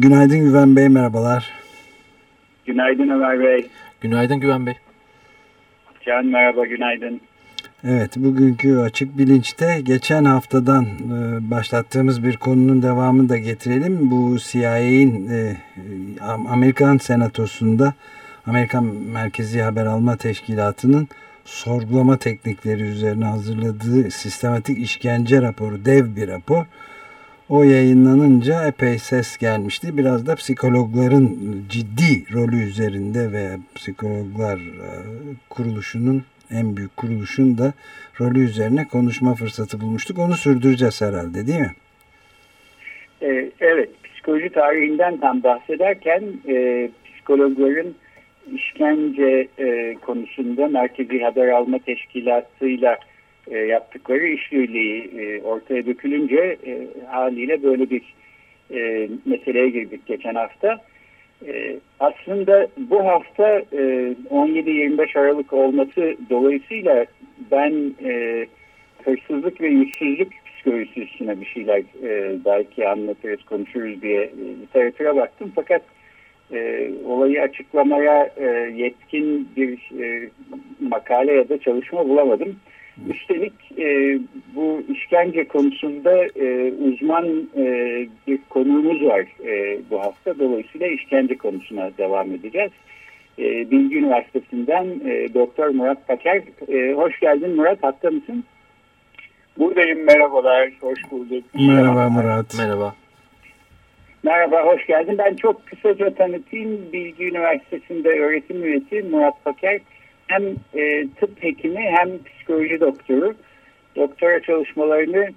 Günaydın Güven Bey, merhabalar. Günaydın Ömer Bey. Günaydın Güven Bey. Can merhaba, günaydın. Evet, bugünkü Açık Bilinç'te geçen haftadan e, başlattığımız bir konunun devamını da getirelim. Bu CIA'in e, Amerikan Senatosu'nda Amerikan Merkezi Haber Alma Teşkilatı'nın sorgulama teknikleri üzerine hazırladığı sistematik işkence raporu, dev bir rapor. O yayınlanınca epey ses gelmişti. Biraz da psikologların ciddi rolü üzerinde ve psikologlar e, kuruluşunun en büyük kuruluşun da rolü üzerine konuşma fırsatı bulmuştuk. Onu sürdüreceğiz herhalde değil mi? E, evet, psikoloji tarihinden tam bahsederken e, psikologların işkence e, konusunda Merkezi Haber Alma Teşkilatı'yla e, yaptıkları işbirliği e, ortaya dökülünce e, haliyle böyle bir e, meseleye girdik geçen hafta. E, aslında bu hafta e, 17-25 Aralık olması dolayısıyla ben e, hırsızlık ve yüzsüzlük psikolojisi üstüne bir şeyler e, belki anlatırız, konuşuruz diye e, literatüre baktım. Fakat e, olayı açıklamaya e, yetkin bir e, makale ya da çalışma bulamadım. Üstelik e, bu işkence konusunda e, uzman e, bir konuğumuz var e, bu hafta. Dolayısıyla işkence konusuna devam edeceğiz. E, Bilgi Üniversitesi'nden e, Doktor Murat Paker. E, hoş geldin Murat, hatta mısın? Buradayım, merhabalar, hoş bulduk. Merhaba Murat. Merhaba. Merhaba, hoş geldin. Ben çok kısaca tanıtayım. Bilgi Üniversitesi'nde öğretim üyesi Murat Paker. Hem e, tıp hekimi hem psikoloji doktoru. Doktora çalışmalarını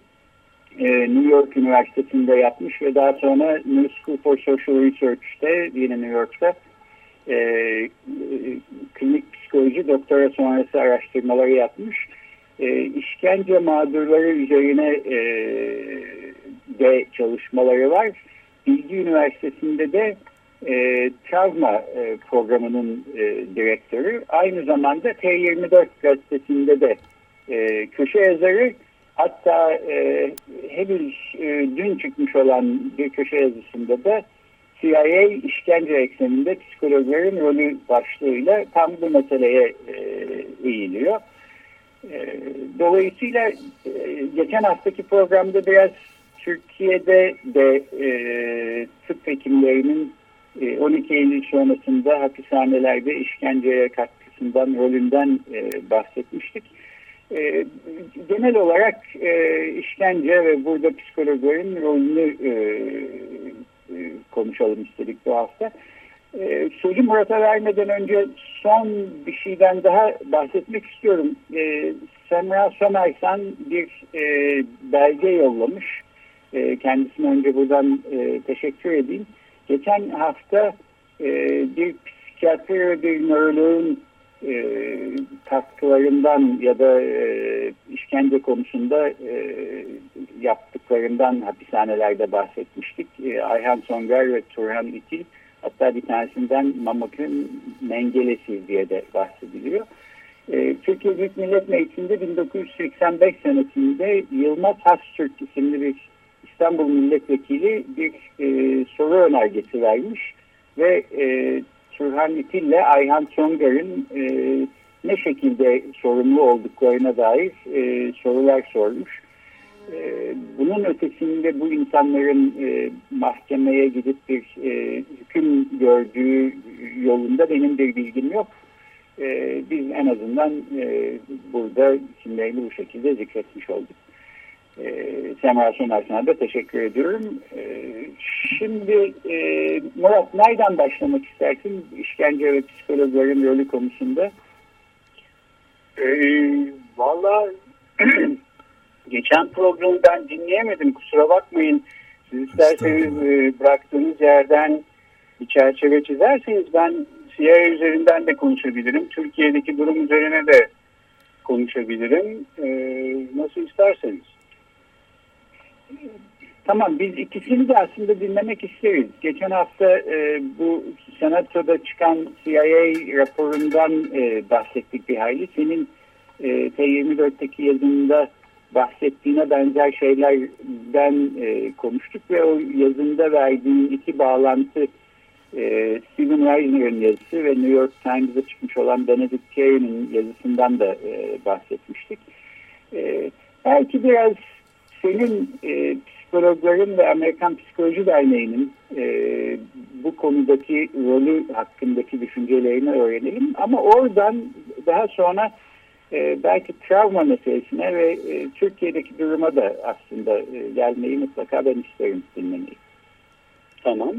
e, New York Üniversitesi'nde yapmış ve daha sonra New School for Social Research'te yine New York'ta e, klinik psikoloji doktora sonrası araştırmaları yapmış. E, işkence mağdurları üzerine e, de çalışmaları var Bilgi Üniversitesi'nde de e, travma e, programının e, direktörü. Aynı zamanda T24 gazetesinde de e, köşe yazarı. Hatta e, henüz e, dün çıkmış olan bir köşe yazısında da CIA işkence ekseninde psikologların rolü başlığıyla tam bu meseleye e, eğiliyor. E, dolayısıyla e, geçen haftaki programda biraz Türkiye'de de e, tıp hekimlerinin 12 Eylül sonrasında hapishanelerde işkenceye katkısından, rolünden e, bahsetmiştik. E, genel olarak e, işkence ve burada psikologların rolünü e, e, konuşalım istedik bu hafta. E, sözü Murat'a vermeden önce son bir şeyden daha bahsetmek istiyorum. E, Semra Somersan bir e, belge yollamış e, kendisine önce buradan e, teşekkür edeyim. Geçen hafta e, bir psikiyatri ve bir nöroloğun e, katkılarından ya da e, işkence konusunda e, yaptıklarından hapishanelerde bahsetmiştik. E, Ayhan Songar ve Turhan İtil hatta bir tanesinden Mamak'ın Mengelesi diye de bahsediliyor. E, Türkiye Büyük Millet Meclisi'nde 1985 senesinde Yılmaz Hastürk isimli bir İstanbul Milletvekili bir e, soru önergesi vermiş ve e, Turhan ile Ayhan Çongar'ın e, ne şekilde sorumlu olduklarına dair e, sorular sormuş. E, bunun ötesinde bu insanların e, mahkemeye gidip bir e, hüküm gördüğü yolunda benim bir bilgim yok. E, biz en azından e, burada isimlerini bu şekilde zikretmiş olduk. E, Semra Sonersen'e de teşekkür ediyorum. E, şimdi e, Murat nereden başlamak istersin işkence ve psikologların rolü konusunda? E, Valla geçen programı ben dinleyemedim kusura bakmayın. Siz isterseniz e, bıraktığınız yerden bir çerçeve çizerseniz ben CIA üzerinden de konuşabilirim. Türkiye'deki durum üzerine de konuşabilirim. E, nasıl isterseniz. Tamam biz ikisini de aslında dinlemek isteriz. Geçen hafta e, bu senatoda çıkan CIA raporundan e, bahsettik bir hayli. Senin e, T24'teki yazında bahsettiğine benzer şeylerden e, konuştuk ve o yazında verdiğin iki bağlantı e, Stephen Reisner'ın yazısı ve New York Times'da çıkmış olan Benedict Carey'nin yazısından da e, bahsetmiştik. E, belki biraz senin e, psikologların ve Amerikan Psikoloji Derneği'nin e, bu konudaki rolü hakkındaki düşüncelerini öğrenelim. Ama oradan daha sonra e, belki travma meselesine ve e, Türkiye'deki duruma da aslında e, gelmeyi mutlaka ben isterim dinlemeyi. Tamam.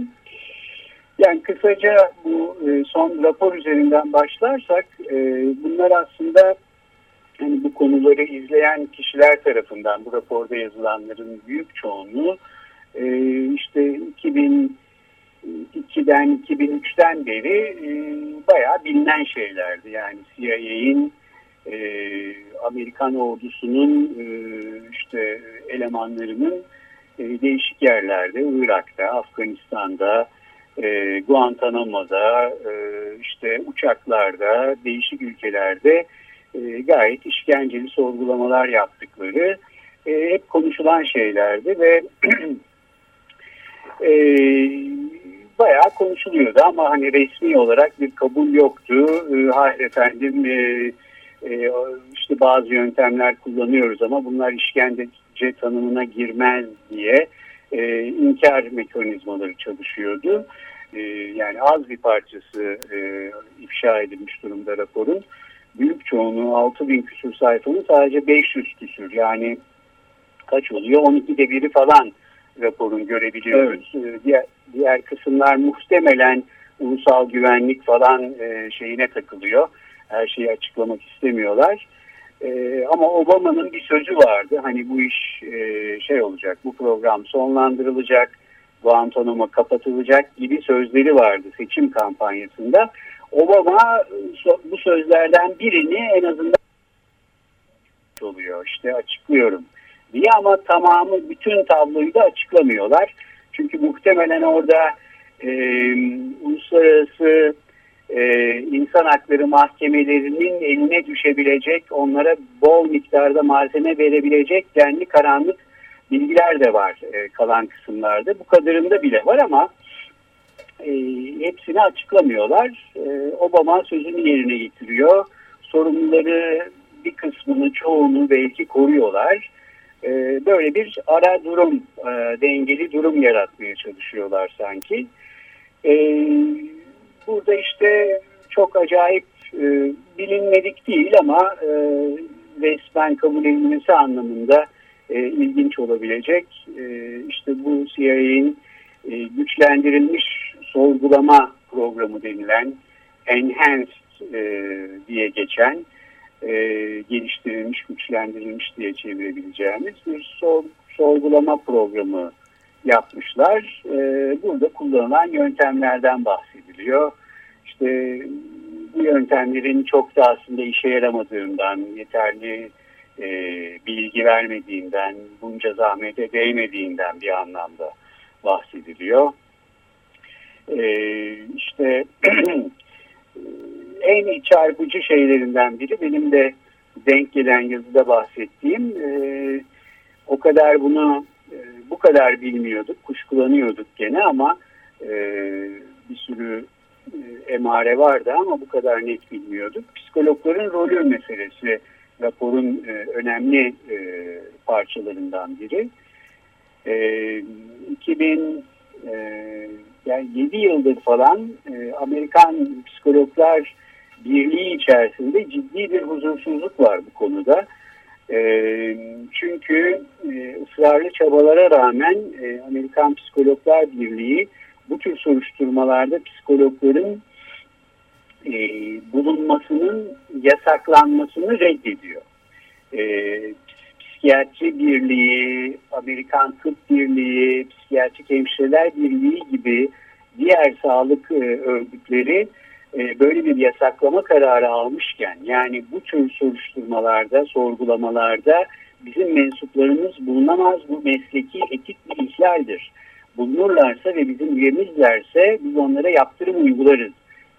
Yani kısaca bu e, son rapor üzerinden başlarsak e, bunlar aslında yani bu konuları izleyen kişiler tarafından bu raporda yazılanların büyük çoğunluğu e, işte 2002'den 2003'ten beri e, bayağı bilinen şeylerdi. Yani CIA'in e, Amerikan ordusunun e, işte elemanlarının e, değişik yerlerde, Irak'ta, Afganistan'da, e, Guantanamo'da, e, işte uçaklarda, değişik ülkelerde e, gayet işkenceli sorgulamalar yaptıkları e, hep konuşulan şeylerdi ve e, bayağı konuşuluyordu ama hani resmi olarak bir kabul yoktu. E, hayır efendim e, işte bazı yöntemler kullanıyoruz ama bunlar işkence tanımına girmez diye inkar mekanizmaları çalışıyordu. Yani az bir parçası ifşa edilmiş durumda raporun büyük çoğunluğu 6000 küsur sayfanın sadece 500 küsur yani kaç oluyor 12'de biri falan raporun görebiliyoruz. Evet. Ee, diğer, diğer kısımlar muhtemelen ulusal güvenlik falan e, şeyine takılıyor. Her şeyi açıklamak istemiyorlar. E, ama Obama'nın bir sözü vardı. Hani bu iş e, şey olacak, bu program sonlandırılacak, Guantanamo kapatılacak gibi sözleri vardı seçim kampanyasında. Obama bu sözlerden birini en azından oluyor işte açıklıyorum diye ama tamamı bütün tabloyu da açıklamıyorlar. Çünkü muhtemelen orada e, uluslararası e, insan hakları mahkemelerinin eline düşebilecek, onlara bol miktarda malzeme verebilecek denli karanlık bilgiler de var e, kalan kısımlarda. Bu kadarında bile var ama e, hepsini açıklamıyorlar. E, Obama sözünü yerine getiriyor. Sorumluları bir kısmını, çoğunu belki koruyorlar. E, böyle bir ara durum, dengeli durum yaratmaya çalışıyorlar sanki. Burada işte çok acayip bilinmedik değil ama e, resmen kabul edilmesi anlamında ilginç olabilecek. İşte bu CIA'nin güçlendirilmiş sorgulama programı denilen enhanced e, diye geçen e, geliştirilmiş, güçlendirilmiş diye çevirebileceğimiz bir sor, sorgulama programı yapmışlar. E, burada kullanılan yöntemlerden bahsediliyor. İşte bu yöntemlerin çok da aslında işe yaramadığından, yeterli e, bilgi vermediğinden, bunca zahmete değmediğinden bir anlamda bahsediliyor. E, işte en çarpıcı şeylerinden biri benim de denk gelen yazıda bahsettiğim e, o kadar bunu e, bu kadar bilmiyorduk, kuşkulanıyorduk gene ama e, bir sürü emare vardı ama bu kadar net bilmiyorduk. Psikologların rolü meselesi raporun önemli parçalarından biri. E, 2000 e, yani 7 yıldır falan e, Amerikan Psikologlar Birliği içerisinde ciddi bir huzursuzluk var bu konuda. E, çünkü e, ısrarlı çabalara rağmen e, Amerikan Psikologlar Birliği bu tür soruşturmalarda psikologların e, bulunmasının yasaklanmasını reddediyor. E, Psikiyatri Birliği, Amerikan Tıp Birliği, Psikiyatrik Hemşireler Birliği gibi diğer sağlık e, örgütleri e, böyle bir yasaklama kararı almışken yani bu tür soruşturmalarda, sorgulamalarda bizim mensuplarımız bulunamaz bu mesleki etik bir ihlaldir. Bulunurlarsa ve bizim üyemizlerse biz onlara yaptırım uygularız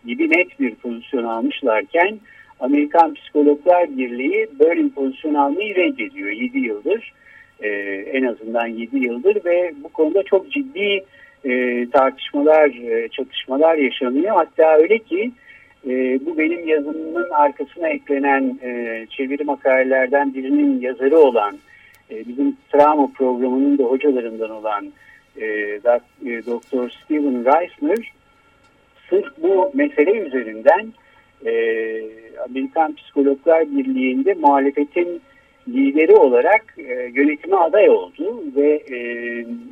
gibi net bir pozisyon almışlarken Amerikan Psikologlar Birliği bir pozisyon almayı reddediyor 7 yıldır. Ee, en azından 7 yıldır ve bu konuda çok ciddi e, tartışmalar, e, çatışmalar yaşanıyor. Hatta öyle ki e, bu benim yazımın arkasına eklenen e, çeviri makalelerden birinin yazarı olan e, bizim travma programının da hocalarından olan e, e, Doktor Steven Reisner sırf bu mesele üzerinden e, Amerikan Psikologlar Birliği'nde muhalefetin lideri olarak e, yönetime aday oldu ve e,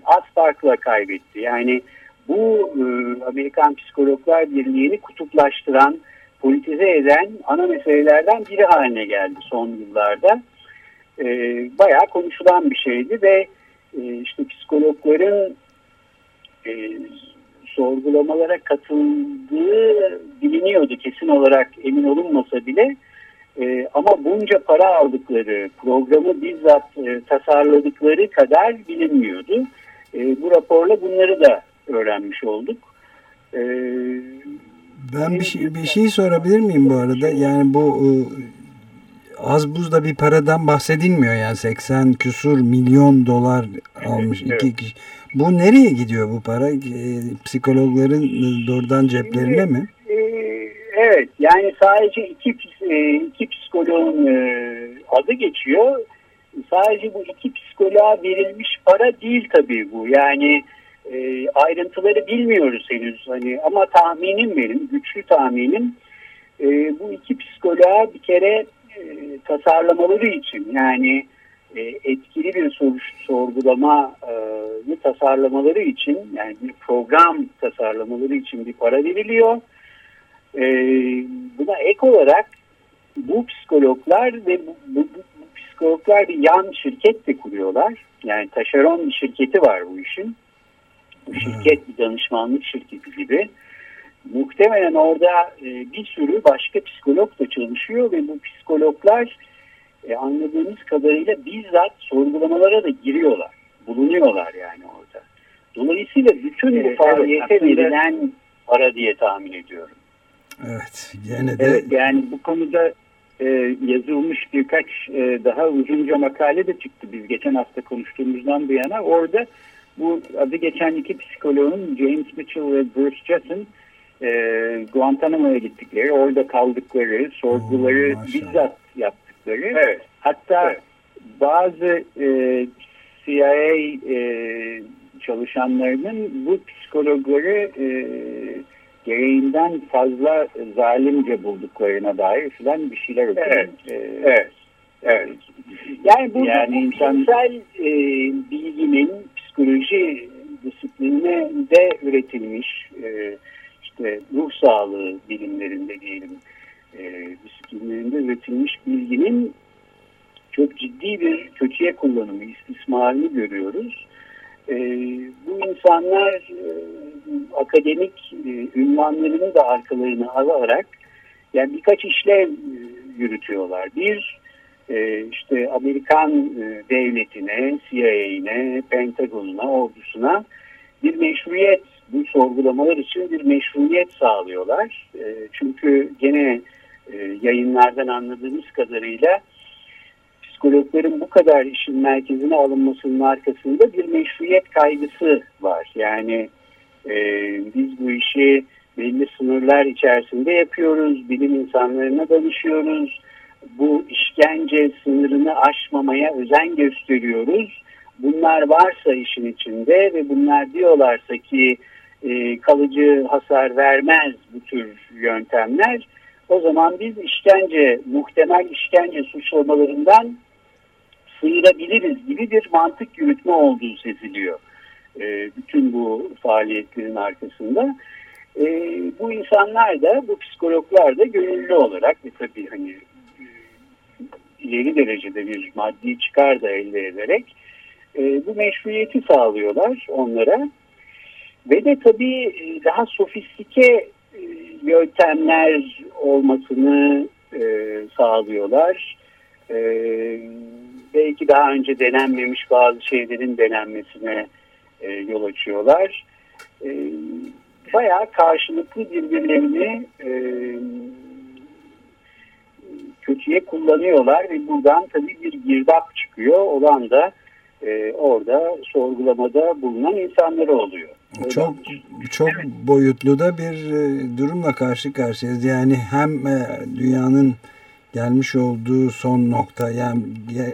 az farkla kaybetti. Yani bu e, Amerikan Psikologlar Birliği'ni kutuplaştıran, politize eden ana meselelerden biri haline geldi son yıllarda. E, bayağı konuşulan bir şeydi ve e, işte psikologların e, sorgulamalara katıldığı biliniyordu kesin olarak emin olunmasa bile. E, ama bunca para aldıkları, programı bizzat e, tasarladıkları kadar bilinmiyordu. E, bu raporla bunları da öğrenmiş olduk. E, ben bir şey, bir şey sorabilir miyim bu arada? Yani bu e, az buzda bir paradan bahsedilmiyor yani 80 küsur milyon dolar almış evet, iki kişi. Bu nereye gidiyor bu para? E, psikologların doğrudan ceplerine mi? E, evet yani sadece iki, iki psikoloğun adı geçiyor. Sadece bu iki psikoloğa verilmiş para değil tabii bu. Yani e, ayrıntıları bilmiyoruz henüz hani ama tahminim benim güçlü tahminim e, bu iki psikoloğa bir kere e, tasarlamaları için yani e, etkili bir soruş sorgulama e, tasarlamaları için yani bir program tasarlamaları için bir para veriliyor. E, buna ek olarak bu psikologlar ve bu, bu, bu psikologlar bir yan şirket de kuruyorlar. Yani taşeron bir şirketi var bu işin şirket bir danışmanlık şirketi gibi. Muhtemelen orada e, bir sürü başka psikolog da çalışıyor ve bu psikologlar e, anladığımız kadarıyla bizzat sorgulamalara da giriyorlar. Bulunuyorlar yani orada. Dolayısıyla bütün bu faaliyete evet, verilen para diye tahmin ediyorum. Evet. Yine de... Evet yani bu konuda e, yazılmış birkaç e, daha uzunca makale de çıktı biz geçen hafta konuştuğumuzdan bu yana. Orada bu adı geçen iki psikoloğun James Mitchell ve Bruce Jessen e, Guantanamo'ya gittikleri, orada kaldıkları, sorguları oh, bizzat yaptıkları. Evet. Hatta evet. bazı e, CIA e, çalışanlarının bu psikologları e, gereğinden fazla zalimce bulduklarına dair filan bir şeyler okudum. Evet. Ee, evet. Evet. Yani bu yani insan... e, bilginin psikoloji disiplininde üretilmiş e, işte ruh sağlığı bilimlerinde diyelim e, disiplinlerinde üretilmiş bilginin çok ciddi bir kötüye kullanımı, istismarını görüyoruz. E, bu insanlar e, akademik e, ünvanlarını da arkalarına alarak yani birkaç işlev e, yürütüyorlar. Bir, e, işte Amerikan e, devletine, CIA'ine, Pentagon'una, ordusuna bir meşruiyet, bu sorgulamalar için bir meşruiyet sağlıyorlar. E, çünkü gene yayınlardan anladığımız kadarıyla psikologların bu kadar işin merkezine alınmasının arkasında bir meşruiyet kaygısı var. Yani e, biz bu işi belli sınırlar içerisinde yapıyoruz, bilim insanlarına danışıyoruz, bu işkence sınırını aşmamaya özen gösteriyoruz. Bunlar varsa işin içinde ve bunlar diyorlarsa ki e, kalıcı hasar vermez bu tür yöntemler. O zaman biz işkence, muhtemel işkence suçlamalarından sıyırabiliriz gibi bir mantık yürütme olduğu seziliyor. E, bütün bu faaliyetlerin arkasında. E, bu insanlar da, bu psikologlar da gönüllü olarak ve tabii hani ileri derecede bir maddi çıkar da elde ederek e, bu meşruiyeti sağlıyorlar onlara. Ve de tabii e, daha sofistike e, yöntemler olmasını e, sağlıyorlar. E, belki daha önce denenmemiş bazı şeylerin denenmesine e, yol açıyorlar. E, bayağı karşılıklı birbirlerini e, kötüye kullanıyorlar ve buradan tabii bir girdap çıkıyor. Olan da e, orada sorgulamada bulunan insanları oluyor. Çok çok evet. boyutlu da bir e, durumla karşı karşıyayız. Yani hem e, dünyanın gelmiş olduğu son nokta yani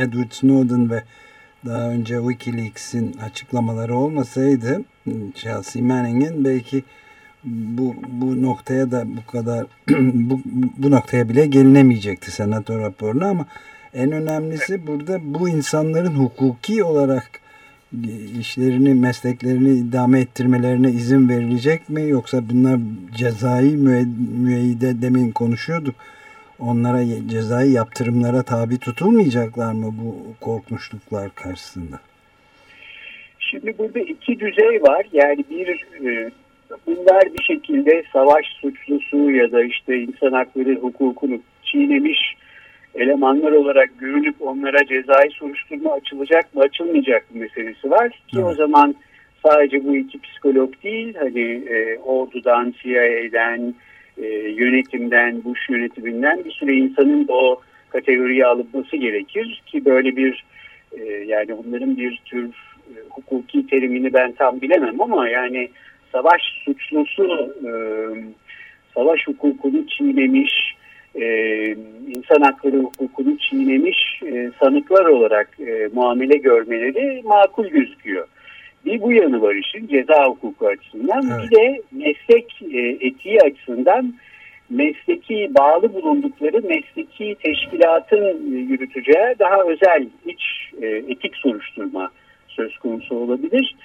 Edward Snowden ve daha önce Wikileaks'in açıklamaları olmasaydı Chelsea Manning'in belki bu, bu noktaya da bu kadar bu, bu noktaya bile gelinemeyecekti senato raporuna ama en önemlisi burada bu insanların hukuki olarak işlerini, mesleklerini idame ettirmelerine izin verilecek mi? Yoksa bunlar cezai müeyyide demin konuşuyorduk. Onlara cezai yaptırımlara tabi tutulmayacaklar mı bu korkmuşluklar karşısında? Şimdi burada iki düzey var. Yani bir e, bunlar bir şekilde savaş suçlusu ya da işte insan hakları hukukunu çiğnemiş elemanlar olarak görülüp onlara cezai soruşturma açılacak mı açılmayacak mı meselesi var. Ki evet. o zaman sadece bu iki psikolog değil hani e, ordudan, CIA'den, e, yönetimden, Bush yönetiminden bir sürü insanın da o kategoriye alınması gerekir ki böyle bir e, yani bunların bir tür e, hukuki terimini ben tam bilemem ama yani savaş suçlusu e, savaş hukukunu çiğnemiş e, insan hakları hukukunu çiğnemiş e, sanıklar olarak e, muamele görmeleri makul gözüküyor. Bir bu yanı var işin ceza hukuku açısından evet. bir de meslek e, etiği açısından mesleki bağlı bulundukları mesleki teşkilatın e, yürüteceği daha özel iç e, etik soruşturma söz konusu olabilir.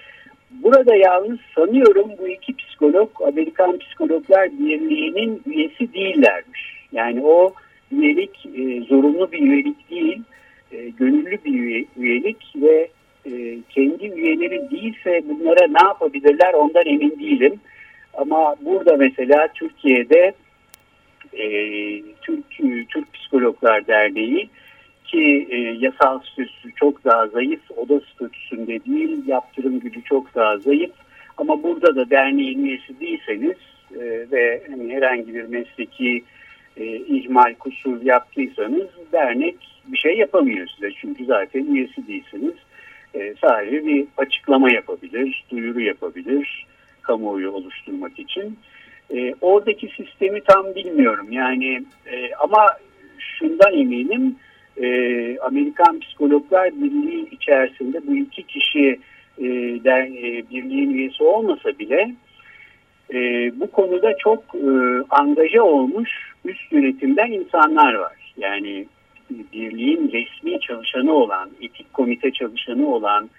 Burada yalnız sanıyorum bu iki psikolog Amerikan Psikologlar Birliği'nin üyesi değillermiş. Yani o üyelik e, zorunlu bir üyelik değil, e, gönüllü bir üyelik ve e, kendi üyeleri değilse bunlara ne yapabilirler ondan emin değilim. Ama burada mesela Türkiye'de e, Türk, Türk Psikologlar Derneği ki e, yasal statüsü çok daha zayıf, oda statüsünde değil, yaptırım gücü çok daha zayıf. Ama burada da derneğin üyesi değilseniz e, ve hani herhangi bir mesleki e, ihmal, kusur yaptıysanız dernek bir şey yapamıyor size. Çünkü zaten üyesi değilsiniz. E, sadece bir açıklama yapabilir, duyuru yapabilir kamuoyu oluşturmak için. E, oradaki sistemi tam bilmiyorum. Yani e, ama şundan eminim e, Amerikan Psikologlar Birliği içerisinde bu iki kişi e, der, e, birliğin üyesi olmasa bile e, bu konuda çok e, angaja olmuş üst yönetimden insanlar var. Yani birliğin resmi çalışanı olan, etik komite çalışanı olan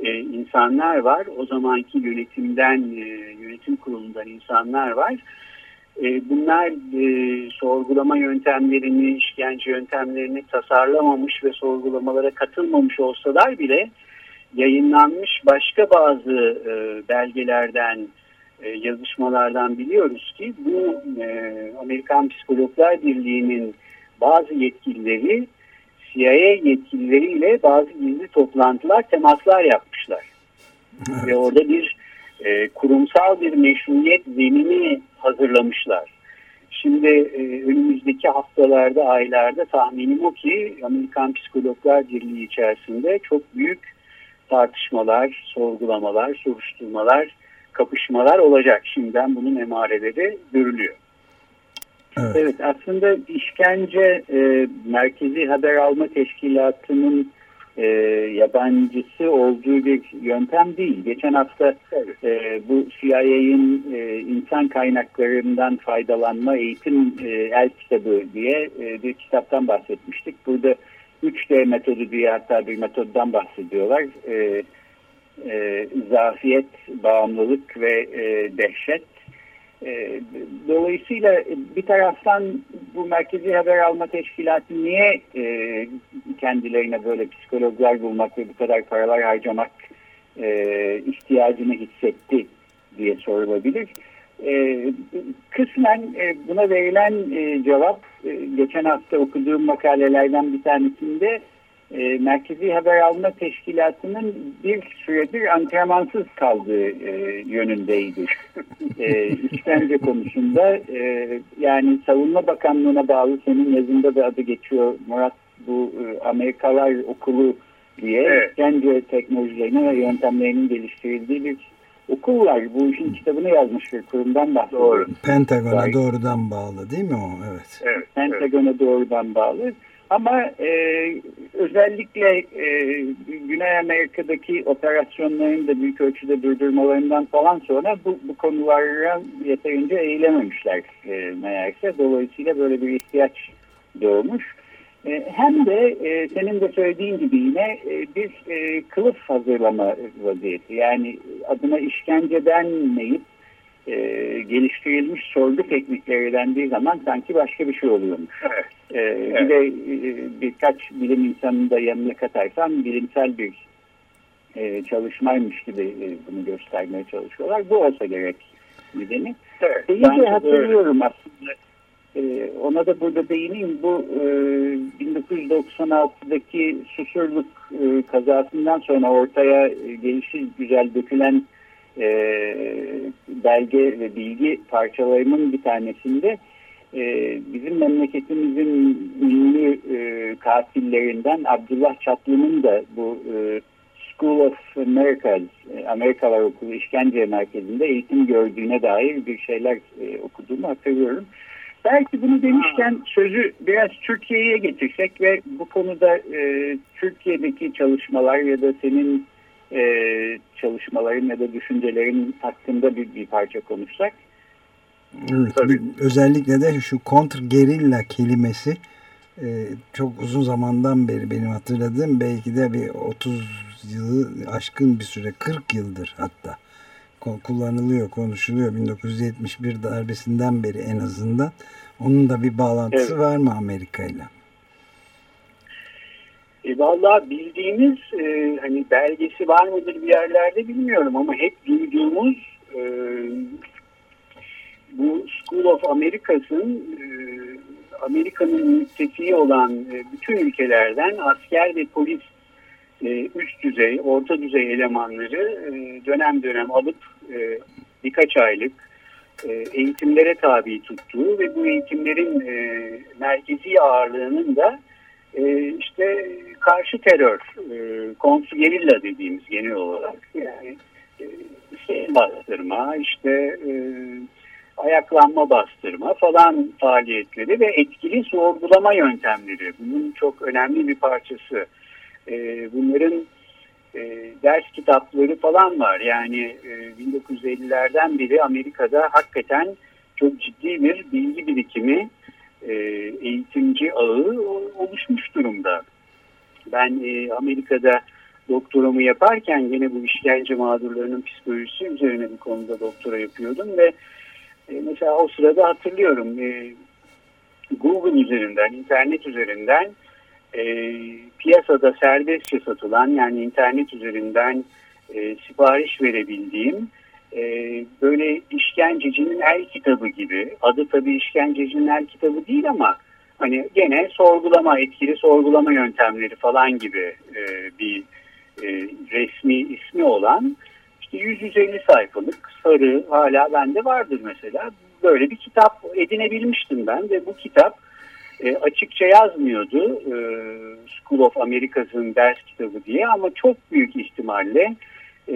e, insanlar var. O zamanki yönetimden, e, yönetim kurulundan insanlar var. E, bunlar e, sorgulama yöntemlerini, işkence yöntemlerini tasarlamamış ve sorgulamalara katılmamış olsalar bile yayınlanmış başka bazı e, belgelerden e, yazışmalardan biliyoruz ki bu e, Amerikan Psikologlar Birliği'nin bazı yetkilileri CIA yetkilileriyle bazı gizli toplantılar, temaslar yapmışlar. Evet. Ve orada bir e, kurumsal bir meşruiyet zemini hazırlamışlar. Şimdi e, önümüzdeki haftalarda, aylarda tahminim o ki Amerikan Psikologlar Birliği içerisinde çok büyük tartışmalar, sorgulamalar, soruşturmalar kapışmalar olacak. Şimdiden bunun emareleri görülüyor. Evet, evet aslında işkence e, Merkezi Haber Alma Teşkilatı'nın e, yabancısı olduğu bir yöntem değil. Geçen hafta e, bu CIA'in e, insan kaynaklarından faydalanma eğitim e, el kitabı diye e, bir kitaptan bahsetmiştik. Burada 3D metodu diye hatta bir metoddan bahsediyorlar. E, e, zafiyet, bağımlılık ve e, dehşet. E, dolayısıyla bir taraftan bu merkezi haber alma teşkilatı niye e, kendilerine böyle psikologlar bulmak ve bu kadar paralar harcamak e, ihtiyacını hissetti diye sorulabilir. E, kısmen e, buna verilen e, cevap e, geçen hafta okuduğum makalelerden bir tanesinde e, Merkezi Haber Alma Teşkilatı'nın bir süredir antrenmansız kaldığı e, yönündeydi. e, işkence konusunda e, yani Savunma Bakanlığı'na bağlı senin yazında da adı geçiyor Murat bu e, Amerikalar Okulu diye evet. işkence teknolojilerinin ve yöntemlerinin geliştirildiği bir okul var. Bu işin kitabını yazmış bir kurumdan bahsediyor. Doğru. Pentagon'a doğrudan bağlı değil mi o? Evet. evet Pentagon'a evet. doğrudan bağlı. Ama e, özellikle e, Güney Amerika'daki operasyonların da büyük ölçüde durdurmalarından falan sonra bu, bu konulara yeterince eğilememişler e, meğerse. Dolayısıyla böyle bir ihtiyaç doğmuş. E, hem de e, senin de söylediğin gibi yine e, bir e, kılıf hazırlama vaziyeti. Yani adına işkence denmeyip e, geliştirilmiş sorgu teknikleri dendiği zaman sanki başka bir şey oluyormuş. Evet. E, evet. Bir de e, birkaç bilim insanını da yanına katarsan bilimsel bir e, çalışmaymış gibi e, bunu göstermeye çalışıyorlar. Bu olsa gerek nedeni. Evet, Şeyi de hatırlıyorum aslında. E, ona da burada değineyim. Bu e, 1996'daki Susurluk e, kazasından sonra ortaya e, gelişi güzel dökülen e, belge ve bilgi parçalarının bir tanesinde e, bizim memleketimizin ünlü e, katillerinden Abdullah Çatlı'nın da bu e, School of Americas, e, Amerikalar Okulu işkence merkezinde eğitim gördüğüne dair bir şeyler e, okuduğumu hatırlıyorum. Belki bunu demişken sözü biraz Türkiye'ye getirsek ve bu konuda e, Türkiye'deki çalışmalar ya da senin e, çalışmaların ya da düşüncelerin hakkında bir, bir parça konuşsak. Evet, bir, özellikle de şu kontrgerilla kelimesi e, çok uzun zamandan beri benim hatırladığım belki de bir 30 yılı aşkın bir süre 40 yıldır hatta kullanılıyor, konuşuluyor 1971 darbesinden beri en azından. Onun da bir bağlantısı evet. var mı Amerika ile? E, Valla bildiğimiz e, hani belgesi var mıdır bir yerlerde bilmiyorum ama hep duyduğumuz e, bu School of Americas'ın e, Amerika'nın müttefiki olan e, bütün ülkelerden asker ve polis e, üst düzey, orta düzey elemanları e, dönem dönem alıp e, birkaç aylık e, eğitimlere tabi tuttuğu ve bu eğitimlerin e, merkezi ağırlığının da e, işte karşı terör, e, kontrgerilla dediğimiz genel olarak yani e, bastırma, işte e, ayaklanma bastırma falan faaliyetleri ve etkili sorgulama yöntemleri bunun çok önemli bir parçası. E, bunların e, ders kitapları falan var. Yani e, 1950'lerden beri Amerika'da hakikaten çok ciddi bir bilgi birikimi, e, eğitimci ağı oluşmuş durumda. Ben e, Amerika'da doktoramı yaparken yine bu işkence mağdurlarının psikolojisi üzerine bir konuda doktora yapıyordum ve e, mesela o sırada hatırlıyorum Google üzerinden, internet üzerinden e, piyasada serbestçe satılan yani internet üzerinden sipariş verebildiğim e, böyle işkencecinin el kitabı gibi adı tabii işkencecinin el kitabı değil ama hani gene sorgulama etkili sorgulama yöntemleri falan gibi e, bir e, resmi ismi olan işte 150 sayfalık sarı hala bende vardır mesela. Böyle bir kitap edinebilmiştim ben ve bu kitap e, açıkça yazmıyordu e, School of Americas'ın ders kitabı diye ama çok büyük ihtimalle e,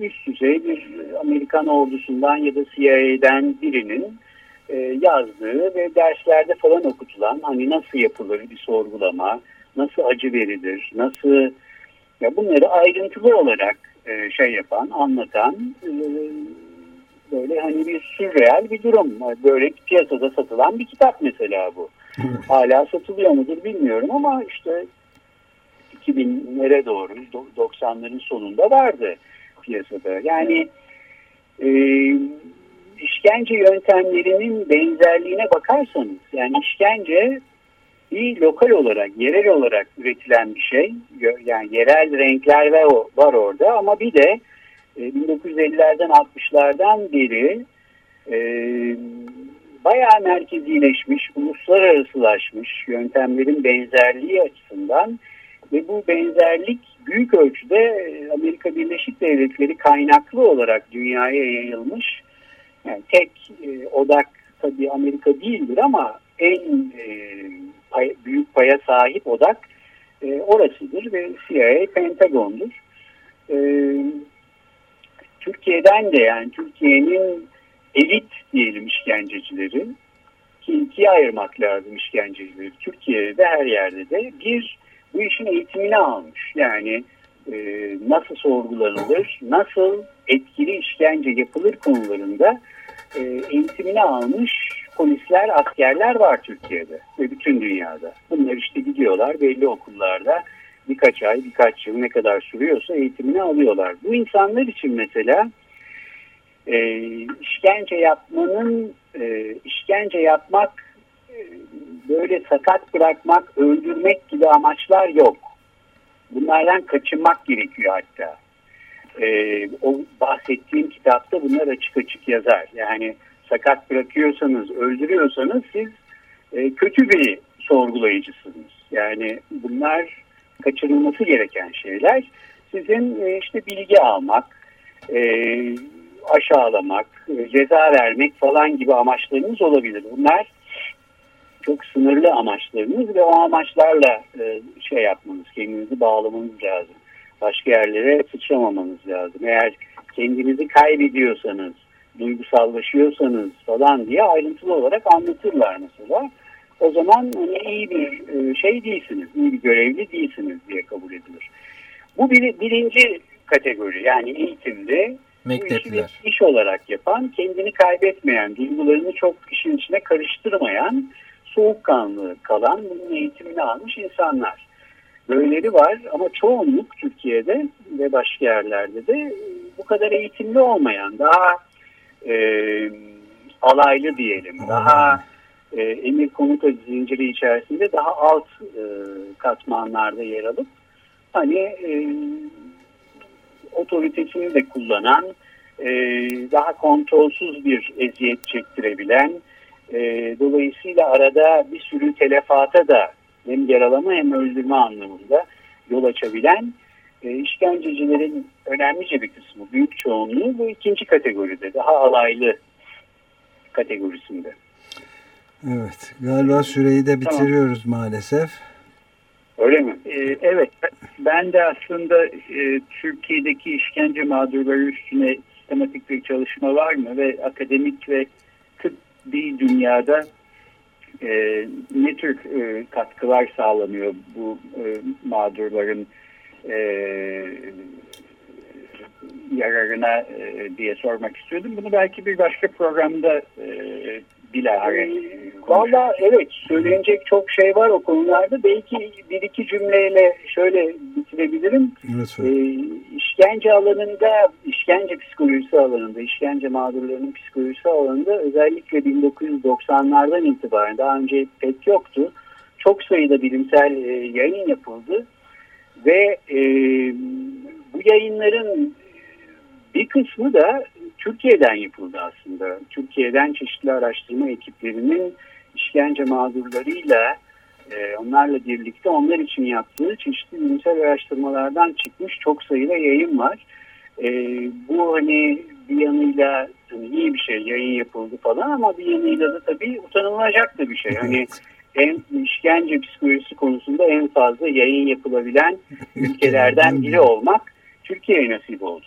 üst düzey bir Amerikan ordusundan ya da CIA'den birinin e, yazdığı ve derslerde falan okutulan hani nasıl yapılır bir sorgulama, nasıl acı verilir, nasıl ya bunları ayrıntılı olarak e, şey yapan, anlatan e, böyle hani bir sürreel bir durum. Böyle piyasada satılan bir kitap mesela bu. Hala satılıyor mudur bilmiyorum ama işte 2000'lere doğru 90'ların sonunda vardı piyasada. Yani e, işkence yöntemlerinin benzerliğine bakarsanız yani işkence bir lokal olarak, yerel olarak üretilen bir şey. Yani yerel renkler var orada ama bir de 1950'lerden e, 60'lardan beri e, bayağı merkezileşmiş, uluslararasılaşmış yöntemlerin benzerliği açısından ve bu benzerlik büyük ölçüde e, Amerika Birleşik Devletleri kaynaklı olarak dünyaya yayılmış. Yani tek e, odak tabii Amerika değildir ama en e, pay, büyük paya sahip odak e, orasıdır ve CIA Pentagon'dur. E, Türkiye'den de yani Türkiye'nin elit diyelim işkencecileri ki ikiye ayırmak lazım işkencecileri. Türkiye'de her yerde de bir bu işin eğitimini almış. Yani e, nasıl sorgulanılır, nasıl etkili işkence yapılır konularında e, eğitimini almış polisler, askerler var Türkiye'de ve bütün dünyada. Bunlar işte gidiyorlar belli okullarda birkaç ay, birkaç yıl ne kadar sürüyorsa eğitimini alıyorlar. Bu insanlar için mesela e, işkence yapmanın, e, işkence yapmak, böyle sakat bırakmak, öldürmek gibi amaçlar yok. Bunlardan kaçınmak gerekiyor hatta. E, o bahsettiğim kitapta bunlar açık açık yazar. Yani sakat bırakıyorsanız, öldürüyorsanız siz e, kötü bir sorgulayıcısınız. Yani bunlar kaçırılması gereken şeyler. Sizin e, işte bilgi almak, e, aşağılamak, e, ceza vermek falan gibi amaçlarınız olabilir. Bunlar çok sınırlı amaçlarınız ve o amaçlarla e, şey yapmanız, kendinizi bağlamanız lazım. Başka yerlere sıçramamanız lazım. Eğer kendinizi kaybediyorsanız, duygusallaşıyorsanız falan diye ayrıntılı olarak anlatırlar mesela. O zaman hani iyi bir e, şey değilsiniz, iyi bir görevli değilsiniz diye kabul edilir. Bu bir, birinci kategori yani eğitimde Mektepler. Bu iş olarak yapan, kendini kaybetmeyen, duygularını çok işin içine karıştırmayan, soğukkanlı kalan, bunun eğitimini almış insanlar. Böyleleri var ama çoğunluk Türkiye'de ve başka yerlerde de bu kadar eğitimli olmayan, daha e, alaylı diyelim, daha e, emir komuta zinciri içerisinde daha alt e, katmanlarda yer alıp hani e, otoritesini de kullanan, e, daha kontrolsüz bir eziyet çektirebilen, e, dolayısıyla arada bir sürü telefata da hem yaralama hem öldürme anlamında yol açabilen e, işkencecilerin önemlice bir kısmı, büyük çoğunluğu bu ikinci kategoride, daha alaylı kategorisinde. Evet, galiba süreyi de bitiriyoruz tamam. maalesef. Öyle mi? Ee, evet, ben de aslında e, Türkiye'deki işkence mağdurları üstüne sistematik bir çalışma var mı ve akademik ve tıbbi dünyada e, ne tür e, katkılar sağlanıyor bu e, mağdurların e, yararına e, diye sormak istiyordum. Bunu belki bir başka programda e, bilahare ee, Valla evet söylenecek çok şey var o konularda. Belki bir iki cümleyle şöyle bitirebilirim. Lütfen. Ee, işkence alanında, işkence psikolojisi alanında, işkence mağdurlarının psikolojisi alanında özellikle 1990'lardan itibaren daha önce pek yoktu. Çok sayıda bilimsel e, yayın yapıldı ve e, bu yayınların bir kısmı da Türkiye'den yapıldı aslında. Türkiye'den çeşitli araştırma ekiplerinin işkence mağdurlarıyla e, onlarla birlikte onlar için yaptığı çeşitli bilimsel araştırmalardan çıkmış çok sayıda yayın var. E, bu hani bir yanıyla hani iyi bir şey yayın yapıldı falan ama bir yanıyla da tabii utanılacak da bir şey. Hani en işkence psikolojisi konusunda en fazla yayın yapılabilen ülkelerden biri olmak Türkiye'ye nasip oldu.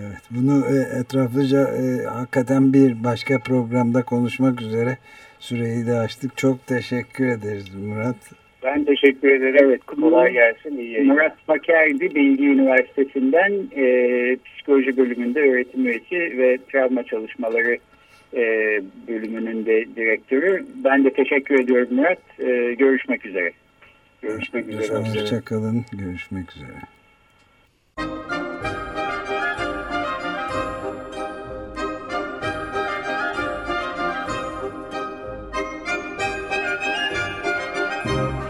Evet, bunu e, etraflıca e, hakikaten bir başka programda konuşmak üzere süreyi de açtık. Çok teşekkür ederiz Murat. Ben teşekkür ederim. Evet, kolay gelsin. İyi Murat Bakerdi Bilgi Üniversitesi'nden e, psikoloji bölümünde öğretim üyesi ve travma çalışmaları e, bölümünün de direktörü. Ben de teşekkür ediyorum Murat. E, görüşmek üzere. Görüşmek üzere. Hoşçakalın. Görüşmek üzere.